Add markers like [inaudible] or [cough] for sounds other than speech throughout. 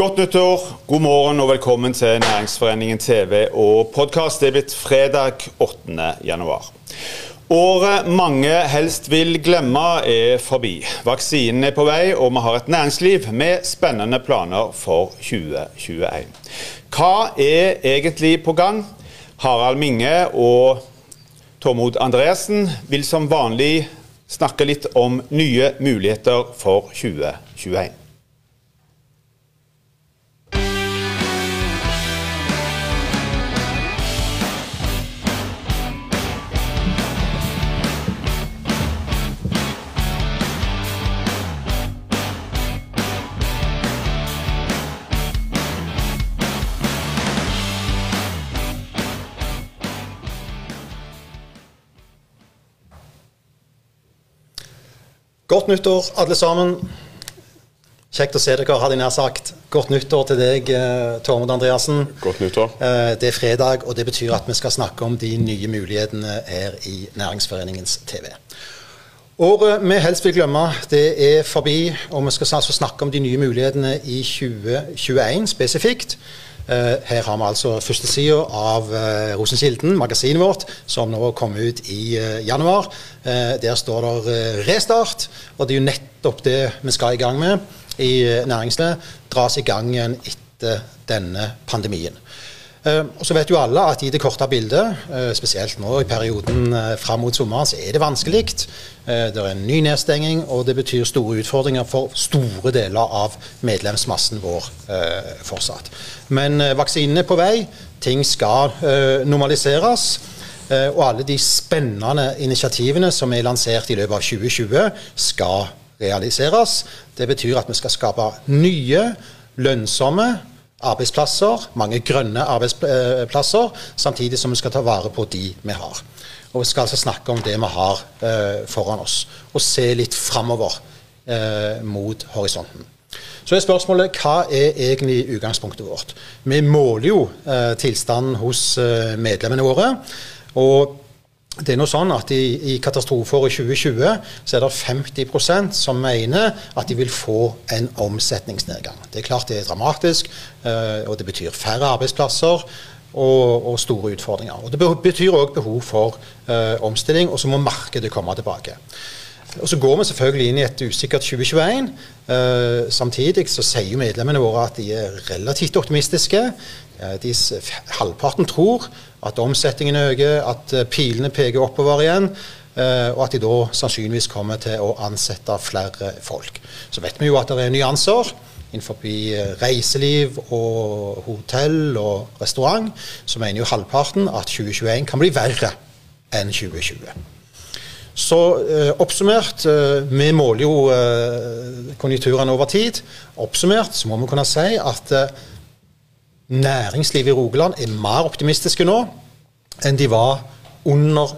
Godt nyttår, god morgen og velkommen til Næringsforeningen TV og podkast. Det er blitt fredag 8. januar. Året mange helst vil glemme er forbi. Vaksinen er på vei, og vi har et næringsliv med spennende planer for 2021. Hva er egentlig på gang? Harald Minge og Tormod Andreassen vil som vanlig snakke litt om nye muligheter for 2021. Godt nyttår, alle sammen. Kjekt å se dere, hadde jeg nær sagt. Godt nyttår til deg, eh, Tormod Andreassen. Godt nyttår. Eh, det er fredag, og det betyr at vi skal snakke om de nye mulighetene her i Næringsforeningens TV. Året vi helst vil glemme, det er forbi, og vi skal altså snakke om de nye mulighetene i 2021 spesifikt. Eh, her har vi altså førstesida av uh, Rosenkilden, magasinet vårt, som nå kom ut i uh, januar. Der står det restart, og det er jo nettopp det vi skal i gang med i næringslivet. Dras i gang igjen etter denne pandemien. Uh, og så vet jo alle at i det korte bildet, uh, spesielt nå i perioden uh, fram mot sommeren, så er det vanskelig. det er en ny nedstenging, og det betyr store utfordringer for store deler av medlemsmassen vår fortsatt. Men vaksinen er på vei. Ting skal normaliseres. og alle de spennende initiativene som er lansert i løpet av 2020, skal realiseres. Det betyr at vi skal skape nye, lønnsomme arbeidsplasser, mange grønne arbeidsplasser, samtidig som vi skal ta vare på de vi har. Og Vi skal altså snakke om det vi har eh, foran oss, og se litt framover eh, mot horisonten. Så er spørsmålet hva er egentlig utgangspunktet vårt? Vi måler jo eh, tilstanden hos eh, medlemmene våre. og det er nå sånn at I, i katastrofeåret 2020 så er det 50% som mener at de vil få en omsetningsnedgang. Det er klart det er dramatisk, eh, og det betyr færre arbeidsplasser og, og store utfordringer. Og Det betyr òg behov for eh, omstilling, og så må markedet komme tilbake. Og Så går vi selvfølgelig inn i et usikkert 2021. Eh, samtidig så sier medlemmene våre at de er relativt optimistiske. Eh, de, halvparten tror at omsetningen øker, at eh, pilene peker oppover igjen. Uh, og at de da sannsynligvis kommer til å ansette flere folk. Så vet vi jo at det er nyanser innenfor reiseliv og hotell og restaurant. Så mener jo halvparten at 2021 kan bli verre enn 2020. Så eh, oppsummert, eh, vi måler jo konjunkturene over tid. Oppsummert så må vi kunne si at næringslivet i Rogaland er mer optimistiske nå enn de var under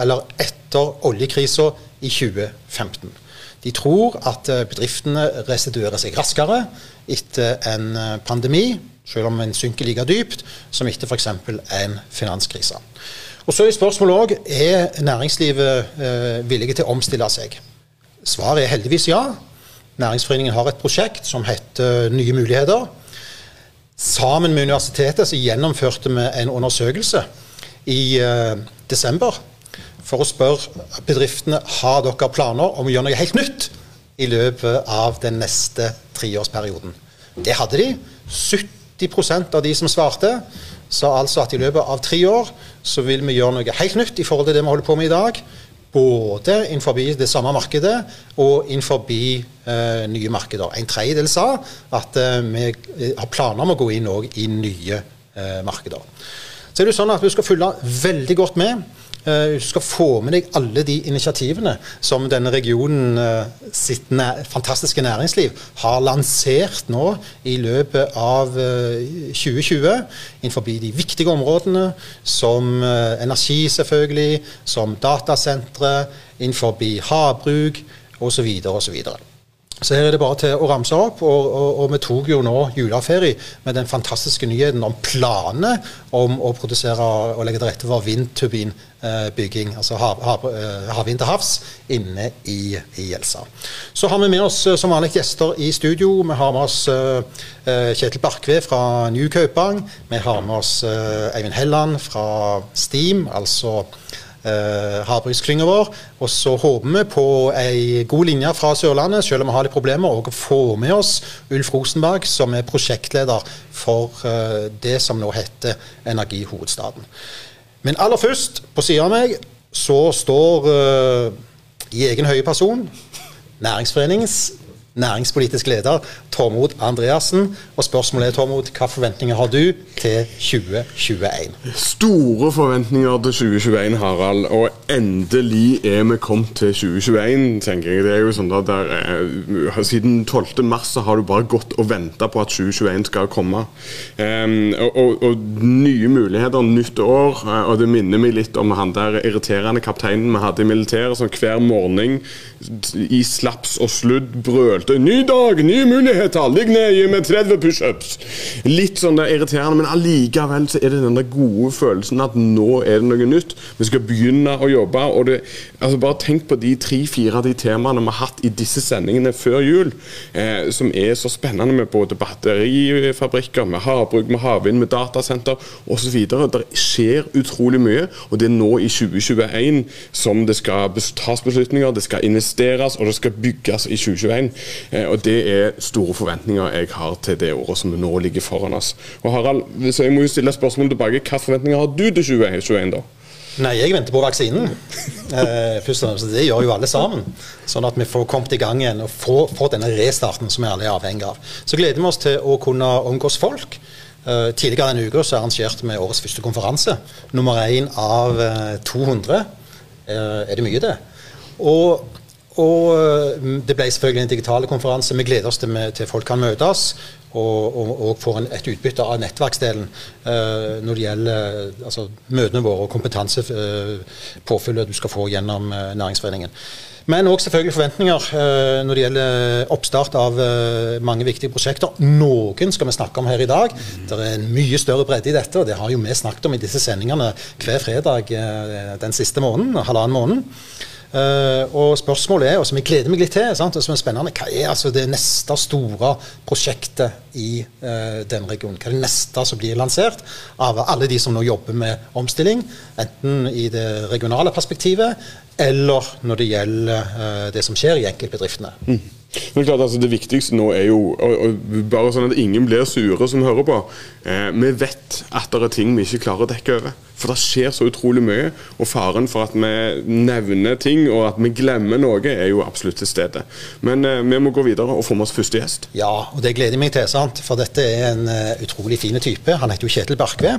eller etter oljekrisa i 2015. De tror at eh, bedriftene restituerer seg raskere etter en eh, pandemi, selv om en synker like dypt som etter f.eks. en finanskrise. Og så er spørsmålet òg er næringslivet eh, villige til å omstille seg. Svaret er heldigvis ja. Næringsforeningen har et prosjekt som heter Nye muligheter. Sammen med universitetet så gjennomførte vi en undersøkelse i eh, desember for å spørre bedriftene har dere planer om å gjøre noe helt nytt i løpet av den neste treårsperioden. Det hadde de. 70% av de som svarte, sa altså at i løpet av tre år så vil vi gjøre noe helt nytt i forhold til det vi holder på med i dag både innenfor det samme markedet og innenfor eh, nye markeder. En tredjedel sa at eh, vi eh, har planer om å gå inn i nye eh, markeder. Så er det sånn at Vi skal følge veldig godt med. Uh, du skal få med deg alle de initiativene som denne regionen uh, sitt fantastiske næringsliv har lansert nå i løpet av uh, 2020 innenfor de viktige områdene som energi, selvfølgelig, som datasentre, innenfor havbruk osv. osv. Så her er det bare til å ramse opp. Og, og, og vi tok jo nå juleferie med den fantastiske nyheten om planene om å produsere og legge til rette for vindturbinbygging, altså hav, hav, eh, til havs, inne i, i Gjelsa. Så har vi med oss eh, som vanlig gjester i studio. Vi har med oss uh, Kjetil Barkve fra New Kaupang. Vi har med oss uh, Eivind Helland fra Steam, altså eh, havbruksklynga vår. Og så håper vi på ei god linje fra Sørlandet, selv om vi har litt problemer, og å få med oss Ulf Rosenberg, som er prosjektleder for eh, det som nå heter Energihovedstaden. Men aller først, på sida av meg, så står eh, i egen høye person Næringsforeningens næringspolitisk leder Tormod Andreassen. Og spørsmålet er, Tormod, hva forventninger har du til 2021? Store forventninger til 2021, Harald. Og endelig er vi kommet til 2021, tenker jeg. Det er jo sånn at der, eh, Siden 12. mars har du bare gått og venta på at 2021 skal komme. Um, og, og, og, nye muligheter, nytt år. Eh, og det minner meg litt om han der irriterende kapteinen vi hadde i militæret, som hver morgen i slaps og sludd brølte 'Ny dag, nye muligheter, ligg ned med 30 pushups'. Litt sånn det er irriterende, men allikevel så er det den der gode følelsen at nå er det noe nytt. Vi skal begynne å jobbe. og det, altså Bare tenk på de tre-fire av de temaene vi har hatt i disse sendingene før jul, eh, som er så spennende med både batterifabrikker, med havbruk, med havvind, med datasenter osv. Det skjer utrolig mye, og det er nå i 2021 som det skal tas beslutninger, det skal investeres og det skal bygges i 2021. Eh, og Det er store forventninger jeg har til det året som nå ligger foran oss. Og Harald, så Jeg må jo stille spørsmål tilbake. Hvilke forventninger har du til 2021? da? Nei, jeg venter på vaksinen. Eh, først og fremst, Det gjør jo alle sammen. Sånn at vi får kommet i gang igjen og får, får denne restarten som vi alle er avhengig av. Så gleder vi oss til å kunne omgås folk. Eh, tidligere denne uka så arrangerte vi årets første konferanse. Nummer én av eh, 200. Uh, er det mye, det? Og og eh, det ble selvfølgelig en digital konferanse. Vi gleder oss til, til folk kan møtes og, og, og får en, et utbytte av nettverksdelen uh, når det gjelder altså, møtene våre og kompetansepåfyllet uh, du skal få gjennom uh, næringsforeningen. Men òg selvfølgelig forventninger når det gjelder oppstart av mange viktige prosjekter. Noen skal vi snakke om her i dag. Det er en mye større bredde i dette, og det har jo vi snakket om i disse sendingene hver fredag den siste måneden, halvannen måneden. Uh, og spørsmålet er, og som jeg gleder meg litt til, sant, og som er spennende, hva er altså det neste store prosjektet i uh, den regionen? Hva er det neste som blir lansert av alle de som nå jobber med omstilling? Enten i det regionale perspektivet, eller når det gjelder uh, det som skjer i enkeltbedriftene. Mm. Men klart, altså Det viktigste nå er jo og, og bare sånn at ingen blir sure som hører på. Eh, vi vet at det er ting vi ikke klarer å dekke over. For det skjer så utrolig mye. Og faren for at vi nevner ting og at vi glemmer noe, er jo absolutt til stede. Men eh, vi må gå videre og få med oss første gjest. Ja, og det gleder jeg meg til. sant? For dette er en uh, utrolig fin type. Han heter jo Kjetil Barkve.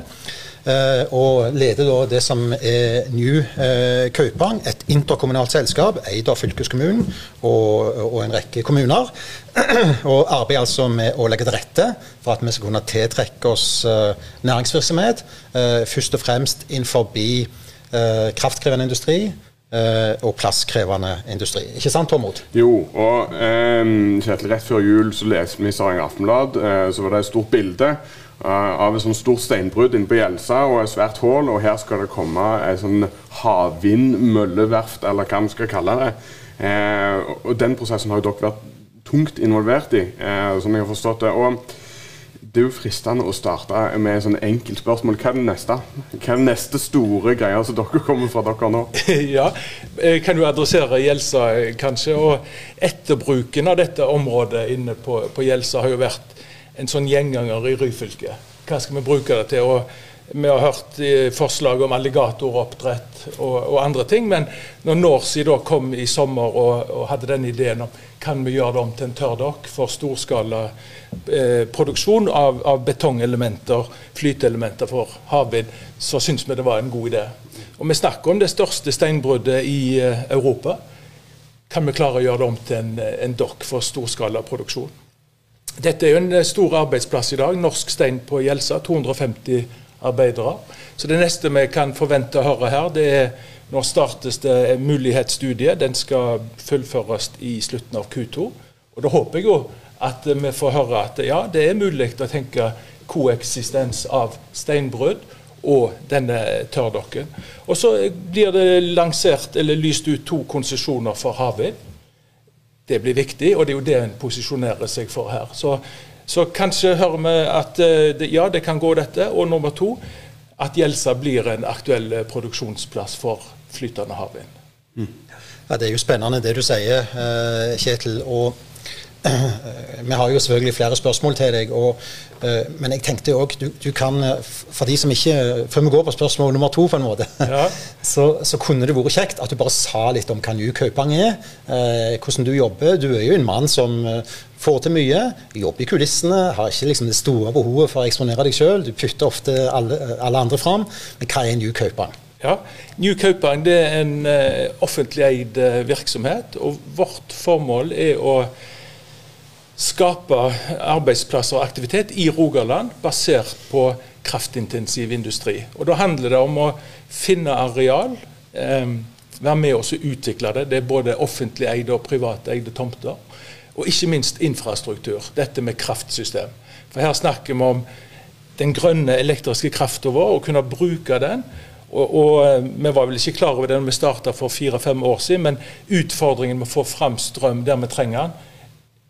Uh, og leder da det som er New uh, Kaupang, et interkommunalt selskap eid av fylkeskommunen og, og, en rekke kommuner. [clears throat] og arbeider altså med å legge til rette for at vi skal kunne tiltrekke oss uh, næringsvirksomhet, først og fremst innenfor kraftkrevende industri. og plasskrevende industri. Ikke sant, Tormod? Jo, og eh, Kjetil, rett før jul så leste vi i Stavanger Aftenblad, så var det et stort bilde Eh, av et sånt stort steinbrudd inne på Gjelsa og et svært hull. Og her skal det komme et sånn havvindmølleverft, eller hva vi skal kalle det. Eh, og Den prosessen har jo dere vært tungt involvert i, eh, som jeg har forstått det. og det er jo fristende å starte med et sånn enkelt spørsmål. Hva er det neste Hva er det neste store greia som dere kommer fra dere nå? [laughs] ja, jeg kan jo adressere Gjelsa, kanskje. og Etterbruken av dette området inne på, på Gjelsa har jo vært en sånn gjenganger i Ryfylke. Hva skal vi bruke det til? Og vi har hørt forslag om alligatoroppdrett og, og, andre ting. Men når Norsi da kom i sommer og, og, hadde den ideen om kan vi gjøre det om til en tørrdokk for storskala eh, produksjon av, av, betongelementer, flyteelementer for havvind, så syns vi det var en god idé. Og Vi snakker om det største steinbruddet i eh, Europa. Kan vi klare å gjøre det om til en, en dokk for storskala produksjon? Dette er jo en eh, stor arbeidsplass i dag. Norsk Stein på Gjelsa. 250 arbeidere. Så det neste vi kan forvente å høre her, det er når startes det mulighetsstudiet. Den skal fullføres i slutten av Q2. Og Da håper jeg jo at vi får høre at ja, det er mulig å tenke koeksistens av steinbrudd og denne tørrdokken. Og så blir det lansert eller lyst ut to konsesjoner for havvind. Det blir viktig, og det er jo det en posisjonerer seg for her. Så, så kanskje hører vi at eh, ja, det kan gå dette. Og nummer to, at Gjelsa blir en aktuell eh, produksjonsplass for flytende havvind. Mm. Ja, Det er jo spennende det du sier, eh, Kjetil. og [clears throat] vi har jo selvfølgelig flere spørsmål til deg. Og, uh, men jeg tenkte òg du, du, kan For de som ikke Før vi går på spørsmål nummer to, på en måte, [laughs] ja. så, så, kunne det vært kjekt at du bare sa litt om hva New Kaupang er. Uh, hvordan du jobber. Du er jo en mann som uh, får til mye. Jobber i kulissene. Har ikke liksom det store behovet for å eksponere deg sjøl. Du putter ofte alle, alle andre fram. Men hva er New Kaupang? Ja, New Kaupang det er en offentlig eid virksomhet. og Vårt formål er å skape arbeidsplasser og aktivitet i Rogaland basert på kraftintensiv industri. Og Da handler det om å finne areal, eh, være med oss og utvikle det. Det er både offentlig eide og privateide tomter. Og ikke minst infrastruktur, dette med kraftsystem. For her snakker vi om den grønne elektriske krafta vår, og kunne bruke den. Og, og, eh, Vi var vel ikke klar over det når vi starta for fire-fem år siden, men utfordringen med å få fram strøm der vi trenger den,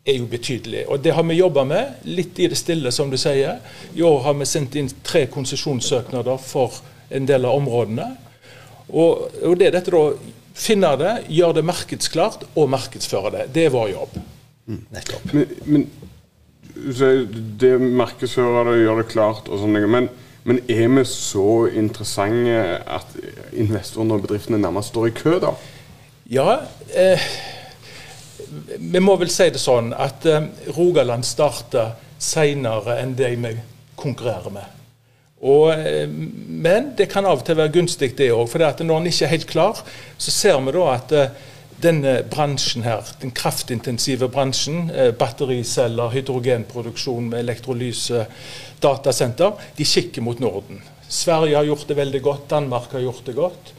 er jo betydelig. Og Det har vi jobba med, litt i det stille, som du sier. I år har vi sendt inn tre konsesjonssøknader for en del av områdene. Og, og det er dette da, finne det, gjøre det markedsklart og markedsføre det. Det er vår jobb. Mm. Nettopp. Men, men det markedsfører det, gjør det klart og sånn, men, men er vi så interessante at investorene og bedriftene nærmest står i kø, da? Ja. Eh, vi må vel si det sånn at uh, Rogaland starta seinere enn de vi konkurrerer med. Og, uh, men det kan av og til være gunstig, det òg. For når en ikke er helt klar, så ser vi da at uh, denne bransjen her, den kraftintensive bransjen, battericeller, hydrogenproduksjon med elektrolyse, datasenter, de kikker mot Norden. Sverige har gjort det veldig godt, Danmark har gjort det godt.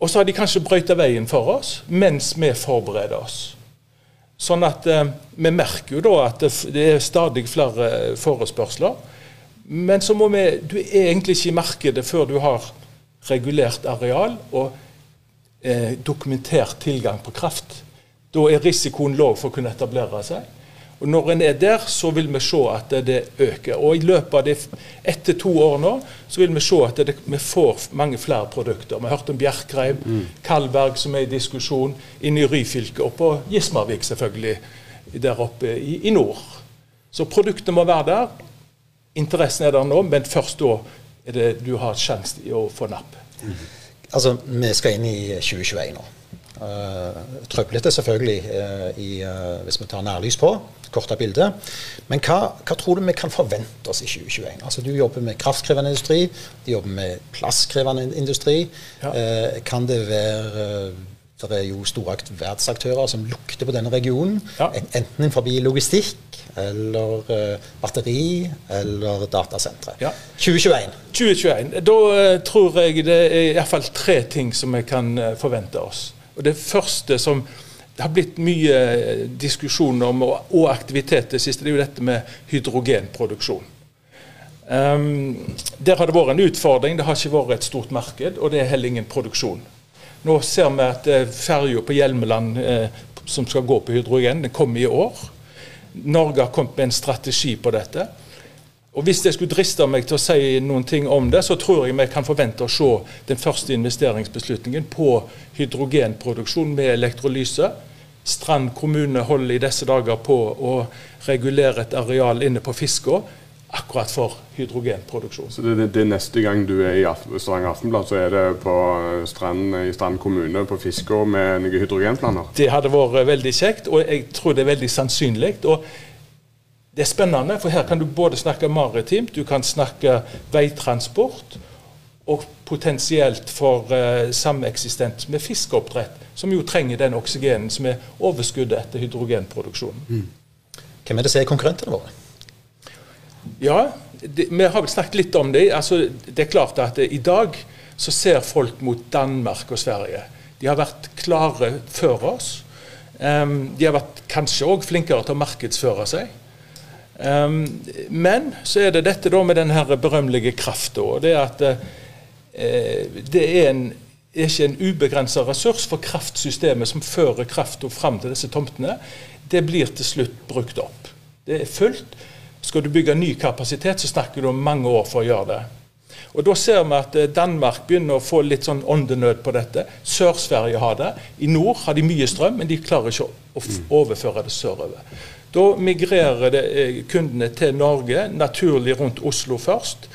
Og så har de kanskje brøyta veien for oss mens vi forbereder oss. Sånn at eh, vi merker jo da at det, er stadig flere forespørsler. Men så må vi Du er egentlig ikke i markedet før du har regulert areal og eh, dokumentert tilgang på kraft. Da er risikoen lav for å kunne etablere seg. Og Når en er der, så vil vi se at det øker. Og I løpet av det ett to år nå, så vil vi se at det, vi får mange flere produkter. Vi har hørt om Bjerkreim, mm. Kalberg som er i diskusjon, inne i Ryfylke og på Gismarvik selvfølgelig, der oppe i, i nord. Så produktene må være der. Interessen er der nå, men først da er det du har sjanse til å få napp. Mm. Altså, Vi skal inn i 2021 nå. Uh, trøblete selvfølgelig uh, i, uh, hvis vi tar nærlys på korte bildet. Men hva, hva, tror du vi kan forvente oss i 2021? Altså Du jobber med kraftkrevende industri, du jobber med plasskrevende industri. Ja. Uh, kan det være eh, det er jo store verdsaktører som lukter på denne regionen. Ja. Enten innenfor logistikk eller batteri eller datasentre. Ja. 2021. 2021. Da tror jeg det er iallfall tre ting som vi kan forvente oss. Og Det første som det har blitt mye diskusjon om, og aktivitet det siste. Det er jo dette med hydrogenproduksjon. Um, der har det vært en utfordring. Det har ikke vært et stort marked, og det er heller ingen produksjon. Nå ser vi at eh, ferja på Hjelmeland eh, som skal gå på hydrogen, den kommer i år. Norge har kommet med en strategi på dette. Og Hvis jeg skulle driste meg til å si noen ting om det, så tror jeg vi kan forvente å se den første investeringsbeslutningen på hydrogenproduksjon med elektrolyse Strand kommune holder i disse dager på å regulere et areal inne på Fiskå akkurat for hydrogenproduksjon. Så det, det, det, neste gang du er i Stavanger Aftenblad, så er det på Strand i Strand kommune på Fiskå med noen hydrogenplaner? Det hadde vært veldig kjekt, og jeg tror det er veldig sannsynlig. og det er spennende, for her kan du både snakke maritimt, du kan snakke veitransport, og potensielt for uh, sameksistens med fiskeoppdrett, som jo trenger den oksygenen som er overskuddet etter hydrogenproduksjonen. Mm. Hvem er det som er konkurrentene våre? Ja, det, Vi har vel snakket litt om det. Altså, det er klart at uh, i dag så ser folk mot Danmark og Sverige. De har vært klare før oss. Um, de har vært kanskje òg flinkere til å markedsføre seg. Um, men så er det dette da med den her berømmelige krafta. Det er at uh, det er, en, er ikke en ubegrensa ressurs for kraftsystemet som fører krafta fram til disse tomtene. Det blir til slutt brukt opp. Det er fullt. Skal du bygge ny kapasitet, så snakker du om mange år for å gjøre det. Og Da ser vi at eh, Danmark begynner å få litt sånn åndenød på dette. Sør-Sverige har det. I nord har de mye strøm, men de klarer ikke å overføre det sørover. Da migrerer det, eh, kundene til Norge, naturlig rundt Oslo først.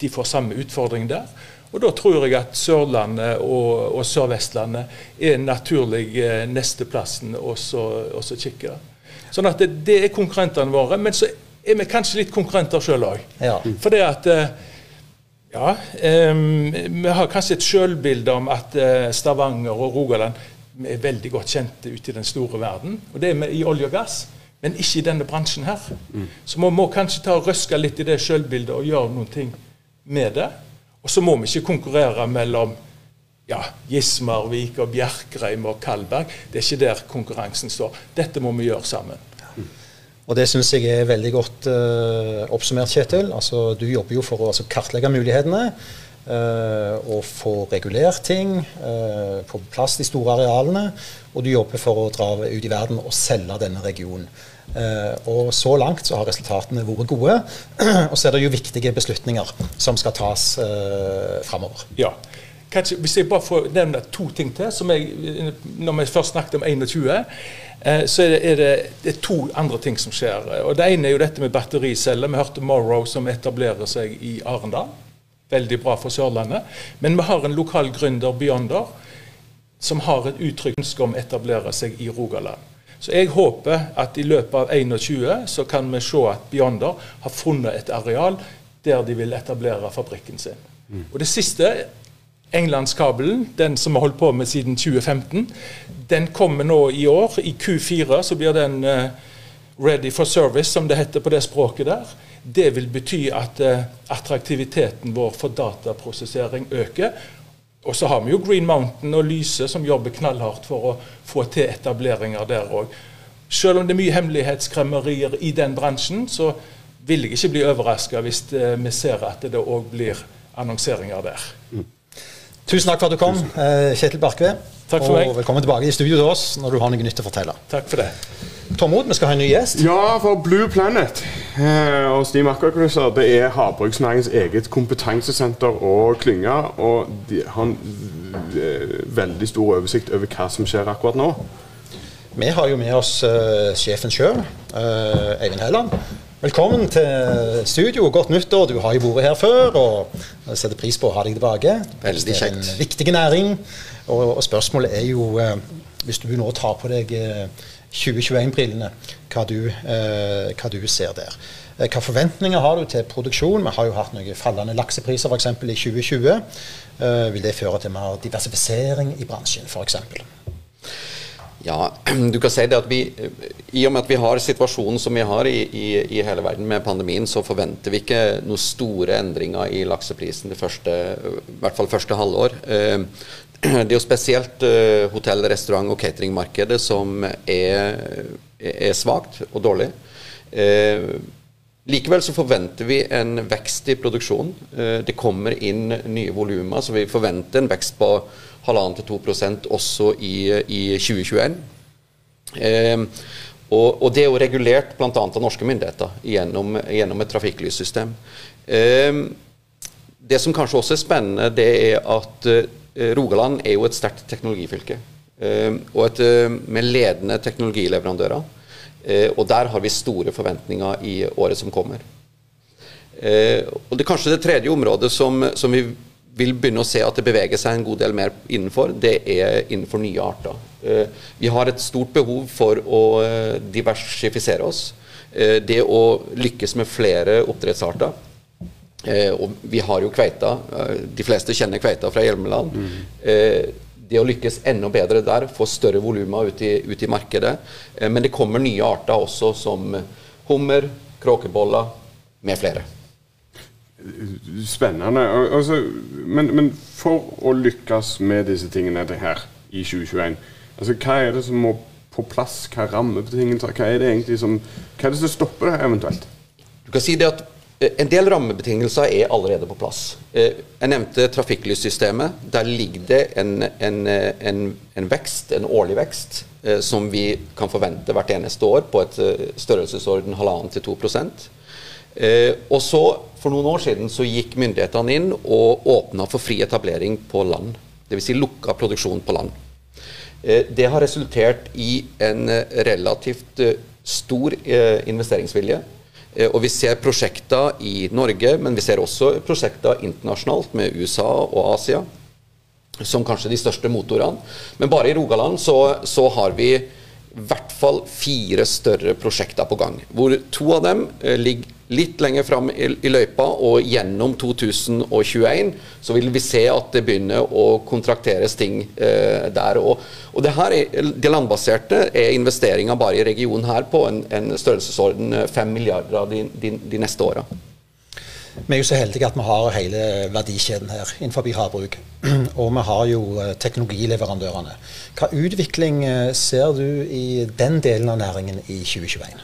De får samme utfordring der. Og Da tror jeg at Sørlandet og, og Sør-Vestlandet er naturlig eh, nesteplassen å kikke. Sånn at det, det er konkurrentene våre. Men så er vi kanskje litt konkurrenter sjøl òg. Ja. For det at eh, ja, um, vi har kanskje et sjølbilde om at Stavanger og Rogaland er veldig godt kjente ute i den store verden. Og det er vi i olje og gass, men ikke i denne bransjen her. Mm. Så vi må kanskje ta og røske litt i det sjølbildet og gjøre noen ting med det. Og så må vi ikke konkurrere mellom ja, Gismarvik og Bjerkreim og Kalberg. Det er ikke der konkurransen står. Dette må vi gjøre sammen. Og Det syns jeg er veldig godt uh, oppsummert, Kjetil. Altså, du jobber jo for å altså, kartlegge mulighetene. Uh, og få regulert ting, uh, få plass de store arealene. Og du jobber for å dra ut i verden og selge denne regionen. Uh, og så langt så har resultatene vært gode. [clears throat] og så er det jo viktige beslutninger som skal tas uh, framover. Ja. Kanskje, hvis jeg bare får nevne to ting til, som jeg, når vi først snakket om 21, eh, så er det, er, det, det er, to andre ting som skjer. Og Det ene er jo dette med battericeller. Vi hørte Morrow som etablerer seg i Arendal. Veldig bra for Sørlandet. Men vi har en lokal gründer, Beyonder, som har et uttrykt ønske om å etablere seg i Rogaland. Så jeg håper at i løpet av 21 så kan vi se at Beyonder har funnet et areal der de vil etablere fabrikken sin. Mm. Og Det siste Englandskabelen, den som vi har holdt på med siden 2015, den kommer nå i år. I Q4 så blir den uh, ready for service, som det heter på det språket der. Det vil bety at uh, attraktiviteten vår for dataprosessering øker. Og så har vi jo Green Mountain og Lyse som jobber knallhardt for å få til etableringer der òg. Selv om det er mye hemmelighetskremmerier i den bransjen, så vil jeg ikke bli overraska hvis uh, vi ser at det òg blir annonseringer der. Mm. Tusen takk for at du kom, eh, Kjetil Barkve. Takk for meg. Og velkommen tilbake i studio til oss når du har noe nytt å fortelle. Takk for det. Tormod, vi skal ha en ny gjest. Ja, for Blue Planet eh, og Steam Aquacruiser det er havbruksnæringens eget kompetansesenter og klynge. Og de har en eh, veldig stor oversikt over hva som skjer akkurat nå. Vi har jo med oss uh, sjefen sjøl, uh, Eivind Helland. Velkommen til studio. Godt nyttår. Du har jo vært her før, og setter pris på å ha deg tilbake. Veldig kjekt. Det er en viktig næring. Og, og spørsmålet er jo, uh, hvis du nå tar på deg eh, 2021-brillene, hva, eh, hva, du ser der. Eh, hva forventninger har du til produksjon? Vi har jo hatt noen fallende laksepriser f.eks. i 2020. Eh, vil det føre til mer diversifisering i bransjen f.eks.? Ja, [clears throat] du kan si det at vi, I og med at vi har situasjonen som vi har i, i, i, hele verden med pandemien, så forventer vi ikke noen store endringer i lakseprisen det første, i hvert fall første halvår. Eh, det er jo spesielt eh, hotell-, restaurant- og cateringmarkedet som er, er svakt og dårlig. Eh, likevel så forventer vi en vekst i produksjonen. Det kommer inn nye volumer, så vi forventer en vekst på halvannen til 2% også i, i 2021. Eh, og, og, det er jo regulert bl.a. av norske myndigheter gjennom, gjennom et trafikklyssystem. Eh, det som kanskje også er spennende, det er at eh, Rogaland er jo et sterkt teknologifylke. Eh, og et, eh, med ledende teknologileverandører. Eh, og der har vi store forventninger i året som kommer. og det er kanskje det tredje området som, som vi vil begynne å se at det beveger seg en god del mer innenfor, det er innenfor nye arter. Eh, vi har et stort behov for å eh, diversifisere oss. Eh, det å lykkes med flere oppdrettsarter. Og vi har jo kveita. De fleste kjenner kveita fra Hjelmeland. Mm. Det å lykkes enda bedre der, få større volumer ut, ut, i markedet. Men det kommer nye arter også, som hummer, kråkeboller med flere spennende. Altså, men, men, for å lykkes med disse tingene her i 2021, altså, hva er det som må på plass? Hva er rammebetingelser? Hva er det egentlig som Hva er det som stopper det eventuelt? Du kan si det at eh, en del rammebetingelser er allerede på plass. Eh, jeg nevnte trafikklyssystemet. Der ligger det en, en, en, en vekst, en årlig vekst, som vi kan forvente hvert eneste år på et størrelsesorden halvannen til 2% Og så, For noen år siden så gikk myndighetene inn og åpna for fri etablering på land. Dvs. Si lukka produksjon på land. Eh, det har resultert i en eh, relativt eh, stor investeringsvilje. Og vi ser prosjekter i Norge, men vi ser også prosjekter internasjonalt med USA og Asia som kanskje de største motorene. Men bare i Rogaland så, så har vi i hvert fall fire større prosjekter på gang. Hvor to av dem ligger litt lenger fram i, i, løypa, og gjennom 2021 så vil vi se at det begynner å kontrakteres ting eh, der. òg. og det her er, de landbaserte er investeringer bare i regionen her på en, en størrelsesorden 5 milliarder de, de, de neste åra. Vi er jo så heldige at vi har hele verdikjeden her innenfor havbruk. [clears throat] Og vi har jo eh, teknologileverandørene. Hva utvikling eh, ser du i den delen av næringen i 2021?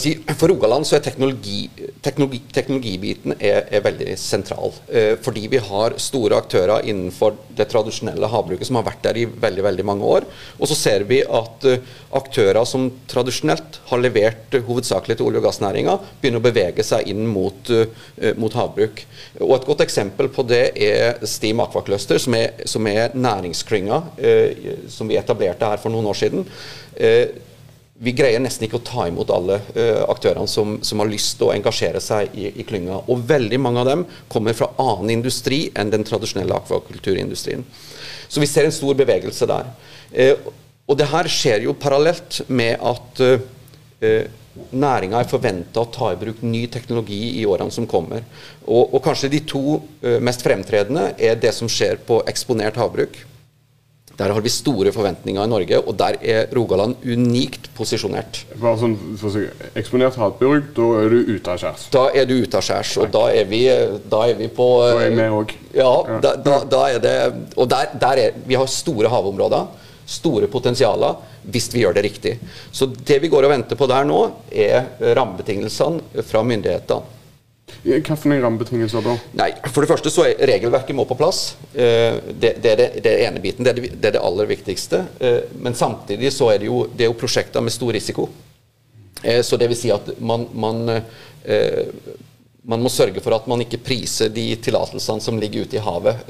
Si, for Rogaland så er teknologi, teknologi, teknologibiten er, er, veldig sentral. Eh, fordi vi har store aktører innenfor det tradisjonelle havbruket som har vært der i veldig veldig mange år. Og så ser vi at eh, aktører som tradisjonelt har levert eh, hovedsakelig til olje- og gassnæringa, begynner å bevege seg inn mot, uh, mot, havbruk. Og Et godt eksempel på det er Steam Aquacluster, som er, som er næringsklynga som vi etablerte her for noen år siden vi greier nesten ikke å ta imot alle uh, aktørene som, som, har lyst til å engasjere seg i, i, klynga. Og veldig mange av dem kommer fra annen industri enn den tradisjonelle akvakulturindustrien. Så vi ser en stor bevegelse der. Uh, og det her skjer jo parallelt med at uh, næringa er forventa å ta i bruk ny teknologi i årene som kommer. Og, og kanskje de to mest fremtredende er det som skjer på eksponert havbruk der har vi store forventninger i Norge, og der er Rogaland unikt posisjonert. Bare sånn, for å si, Eksponert hatbruk, da er du ute av skjærs? Da er du ute av skjærs, og da er vi, da er vi på Da er jeg med òg. Ja, da, da, da, er det Og der, der er Vi har store havområder, store potensialer, hvis vi gjør det riktig. Så det vi går og venter på der nå, er rammebetingelsene fra myndighetene. Hvilke rammebetingelser da? Nei, For det første så er regelverket må på plass. Eh, det, det, er det, det er ene biten. Det er det, det er det, aller viktigste. Eh, men samtidig så er det jo, det er jo prosjekter med stor risiko. Eh, så det vil si at man, man, man må sørge for at man ikke priser de tillatelsene som ligger ute i havet,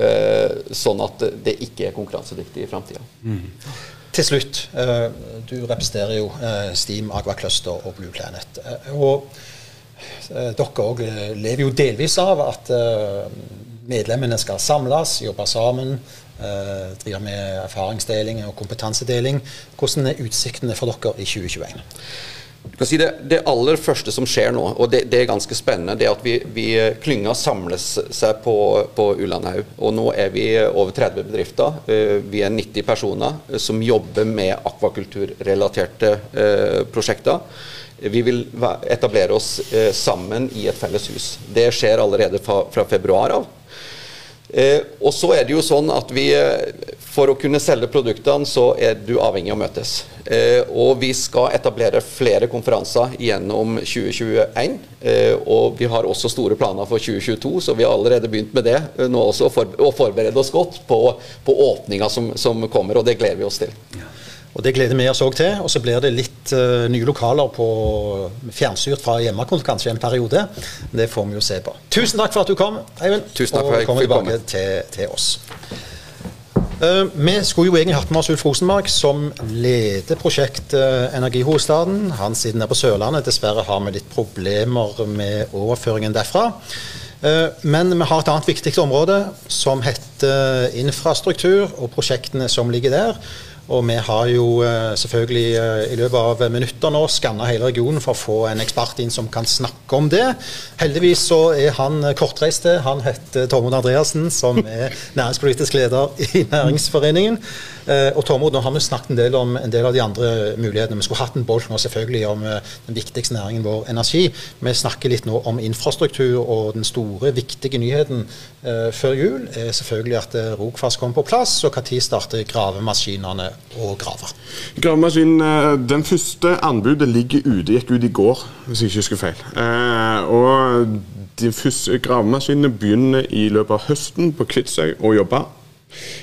sånn at det ikke er konkurransedyktig i framtida. Mm. Til slutt, du representerer jo Steam, Agva Cluster og Blue Planet. og dere òg eh, lever jo delvis av at eh, medlemmene skal samles, jobbe sammen, drive med erfaringsdeling og kompetansedeling. Hvordan er utsiktene for dere i 2021? Si det, det, aller første som skjer nå, og det, det er ganske spennende, det er at vi, vi klynga samles seg på, på Ullandhaug. Og nå er vi over 30 bedrifter. Vi er 90 personer som jobber med akvakulturrelaterte prosjekter. Vi vil etablere oss eh, sammen i et felles hus. Det skjer allerede fra, februar av. Eh, og så er det jo sånn at vi, eh, For å kunne selge produktene, så er du avhengig av å møtes. Og vi skal etablere flere konferanser gjennom 2021. Eh, og vi har også store planer for 2022, så vi har allerede begynt med det nå også, og forberede oss godt på, på åpninga som, som, kommer, og det gleder vi oss til. Ja. Og Det gleder vi oss òg til. Og så blir det litt uh, nye lokaler på fjernstyrt fra hjemmekonto kanskje en periode. Det får vi jo se på. Tusen takk for at du kom, Eivind. Tusen takk for og kommer tilbake til, til, oss. Uh, vi skulle jo egentlig hatt med oss Ulf Rosenmark, som leder prosjektet Energihovedstaden. Han sitter nede på Sørlandet. Dessverre har vi litt problemer med overføringen derfra. Uh, men vi har et annet viktig område som heter infrastruktur og prosjektene som ligger der. Og vi har jo eh, selvfølgelig eh, i løpet av minutter nå skanna hele regionen for å få en ekspert inn som kan snakke om det. Heldigvis så er han kortreiste. Han heter Tormod Andreassen, som er [laughs] næringspolitisk leder i Næringsforeningen. Og Tormod, nå har vi snakket en del om en del av de andre mulighetene. Vi skulle hatt en bolk nå selvfølgelig om den viktigste næringen vår, energi. Vi snakker litt nå om infrastruktur, og den store, viktige nyheten før jul er selvfølgelig at Rogfast kommer på plass, og når starter gravemaskinene å grave? Gravemaskinen, eh, Den første anbudet ligger ute, gikk ut i går, hvis jeg ikke husker feil. Eh, og de første gravemaskinene begynner i løpet av høsten på Kvitsøy å jobbe.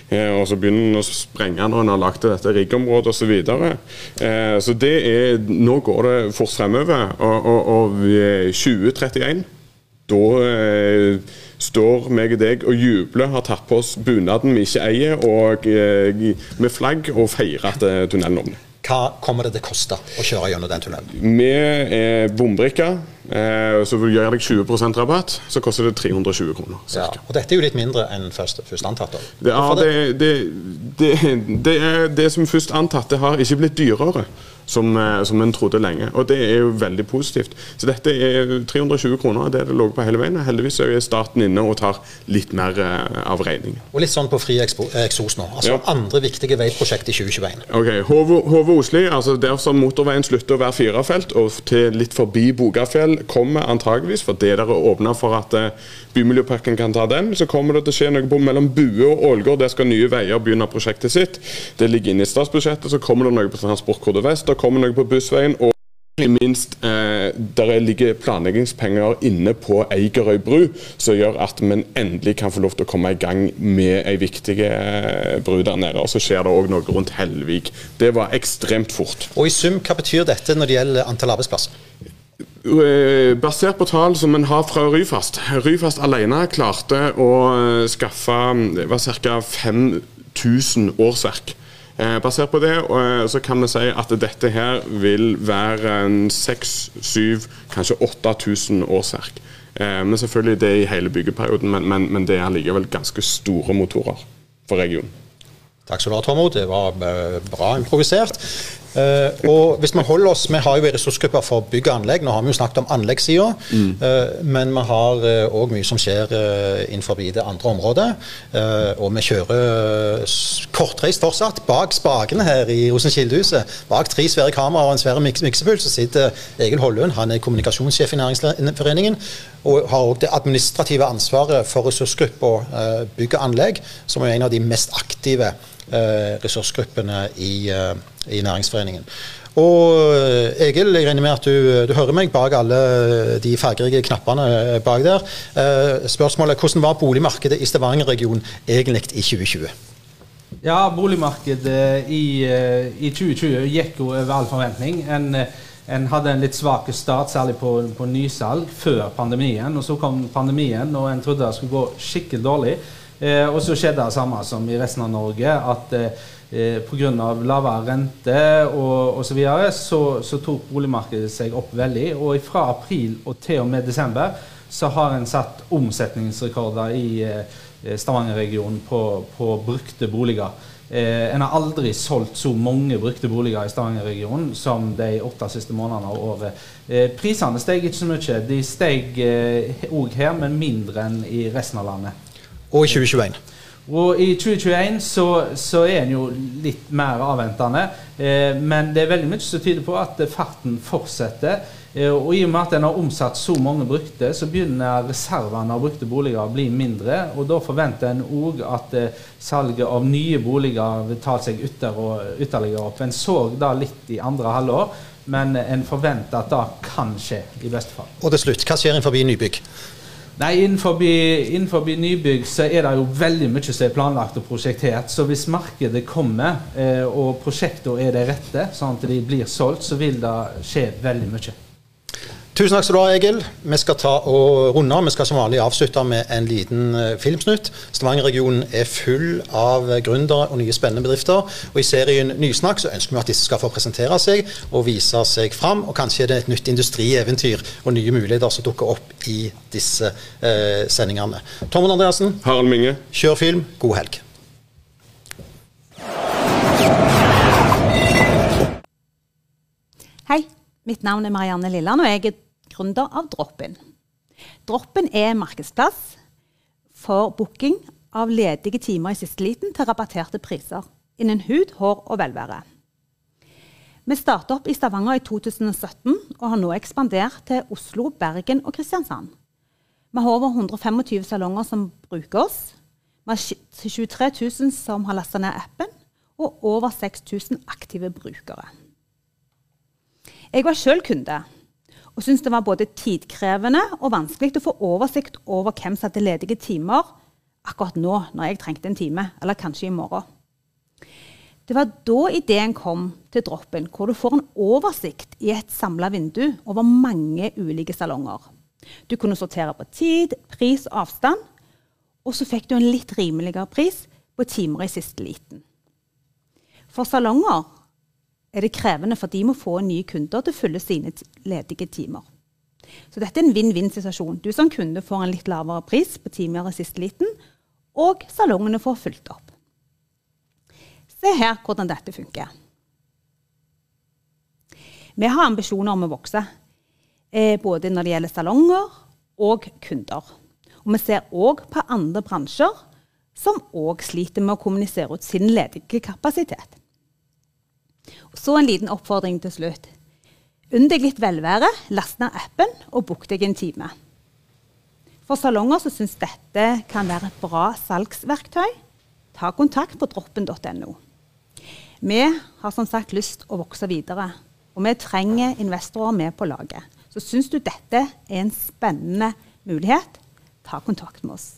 Eh, og så begynner den å sprenge når en har lagt til dette riggområdet osv. Så, eh, så det er Nå går det fort fremover. Og, og, og 2031, da eh, står meg og deg og jubler, har tatt på oss bunaden vi ikke eier, og eh, med flagg og feirer at eh, tunnelen åpner. Hva kommer det til å koste å kjøre gjennom den tunnelen? Med eh, bombrikke, eh, så vil gjøre deg 20% rabatt, så koster det 320 kroner. Ja, og dette er jo litt mindre enn først, først antatt. Det, ja, det, det, det, det, det som først antatt, det har ikke blitt dyrere. Som, eh, som en trodde lenge. Og det er jo veldig positivt. Så dette er 320 kroner, det er det lå på hele veien. Heldigvis er staten inne og tar litt mer eh, av regningen. Og litt sånn på fri eksos nå. Altså Ja. andre viktige veiprosjekt i 2021. Ok, Hove-Osli, altså der som motorveien slutter å være firefelt og til litt forbi Bogafjell, kommer antageligvis, for det der er åpna for at Bymiljøparken kan ta den, så kommer det til å skje noe på mellom Bue og Ålgård. Der skal Nye Veier begynne prosjektet sitt. Det ligger inne i statsbudsjettet. Så kommer det noe på Transportkode Vest, kommer noe på Bussveien. og ikke minst, eh, der ligger planleggingspenger inne på Eigerøy bru, som gjør at vi endelig kan få lov til å komme i gang med ei viktig eh, bru der nede. Og så skjer det òg noe rundt Hellvik. Det var ekstremt fort. Og i sum, hva betyr dette når det gjelder antall arbeidsplasser? Eh, Basert på tall som en har fra Ryfast. Ryfast alene klarte å eh, skaffe var ca. 5000 årsverk. Eh, basert på det eh, så kan vi si at dette her vil være en 6000, kanskje 8000 årsverk. Eh, men selvfølgelig det er i hele byggeperioden, men, men, men det er likevel ganske store motorer for regionen. Takk skal du ha, Tormod. Det var bra improvisert. Eh, og hvis Vi holder oss, vi har jo en ressursgruppe for bygg og anlegg. Nå har vi jo snakket om anleggssida, eh, men vi har òg mye som skjer uh, innenfor det andre området. Eh, og vi kjører eh, kortreist fortsatt. Bak spakene her i Rosenkildehuset, bak tre svære kameraer og en svær miks miksepult, så sitter Egil Hollund. Han er kommunikasjonssjef i Næringsforeningen. Og har òg det administrative ansvaret for ressursgruppa eh, bygg og anlegg, som er en av de mest aktive eh, ressursgruppene i, eh, i Næringsforeningen. Og eh, Egil, jeg regner med at du, du hører meg bak alle de fargerike knappene eh, bak der. Eh, spørsmålet hvordan var boligmarkedet i Stavanger-regionen egentlig i 2020? Ja, boligmarkedet i, eh, i 2020 gikk jo over all forventning. En, eh, en hadde en litt svak start, særlig på, på nysalg, før pandemien. Og så kom pandemien, og en trodde det skulle gå skikkelig dårlig. Eh, og så skjedde det samme som i resten av Norge, at eh, eh, pga. lavere rente og osv. Så, videre, så så tok boligmarkedet seg opp veldig. Og fra april og til og med desember så har en satt omsetningsrekorder i eh, Stavanger-regionen på, på brukte boliger. Eh, en har aldri solgt så mange brukte boliger i Stavanger-regionen som de åtte siste månedene av året. Eh, prisene steg ikke så mye. De steg òg her, men mindre enn i resten av landet. Og i 2021? Og i 2021 så, så er en jo litt mer avventende. Eh, men det er veldig mye som tyder på at farten fortsetter. Eh, og i og med at en har omsatt så mange brukte, så begynner reservene av brukte boliger å bli mindre. Og da forventer en òg at eh, salget av nye boliger vil ta seg ytter og, ytterligere opp. En så da litt i andre halvår, men en forventer at det kan skje, i beste fall. Og til slutt, hva skjer innenfor nybygg? Nei, innenfor, innenfor nybygg så er det jo veldig mye som er planlagt og prosjektert. Så hvis markedet kommer, eh, og prosjektene er de rette, sånn at de blir solgt, så vil det skje veldig mye. Tusen takk skal du ha, Egil. Vi skal ta og runde. Vi skal som vanlig avslutte med en liten eh, filmsnutt. Stavanger-regionen er full av gründere og nye spennende bedrifter. Og I serien Nysnakk så ønsker vi at disse skal få presentere seg og vise seg fram. Og kanskje er det et nytt industrieventyr og nye muligheter som dukker opp i disse eh, sendingene. Tommen Andreassen, Harald Minge. kjør film. God helg. Hei, mitt navn er Marianne Lilland, og jeg er gründer av. Droppen er markedsplass for booking av ledige timer i siste liten til rabatterte priser innen hud, hår og velvære. Vi startet opp i Stavanger i 2017 og har nå ekspandert til Oslo, Bergen og Kristiansand. Vi har over 125 salonger som bruker oss. Vi har 23 000 som har lasta ned appen, og over 6000 aktive brukere. Jeg var sjøl kunde og syntes det var både tidkrevende og vanskelig å få oversikt over hvem som hadde ledige timer akkurat nå når jeg trengte en time, eller kanskje i morgen. Det var da ideen kom til Droppen, hvor du får en oversikt i et samla vindu over mange ulike salonger. Du kunne sortere på tid, pris og avstand, og så fikk du en litt rimeligere pris på timer i siste liten. For salonger er det krevende, for de må få nye kunder til å fylle sine ledige timer. Så dette er en vinn-vinn-situasjon. Du som kunde får en litt lavere pris på timer i siste liten, og salongene får fylt opp. Se her hvordan dette funker. Vi har ambisjoner om å vokse, eh, både når det gjelder salonger og kunder. Og vi ser òg på andre bransjer som òg sliter med å kommunisere ut sin ledige kapasitet. Så en liten oppfordring til slutt. Unn deg litt velvære, last ned appen og book deg en time. For salonger som syns dette kan være et bra salgsverktøy, ta kontakt på droppen.no. Vi har som sagt lyst å vokse videre, og vi trenger investorer med på laget. Så syns du dette er en spennende mulighet, ta kontakt med oss.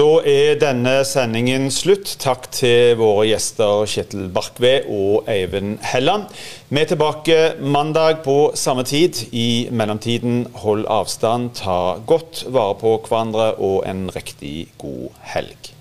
Da er denne sendingen slutt. Takk til våre gjester Kjetil Barkve og Eivind Helland. Vi er tilbake mandag på samme tid. I mellomtiden, hold avstand, ta godt vare på hverandre og en riktig god helg.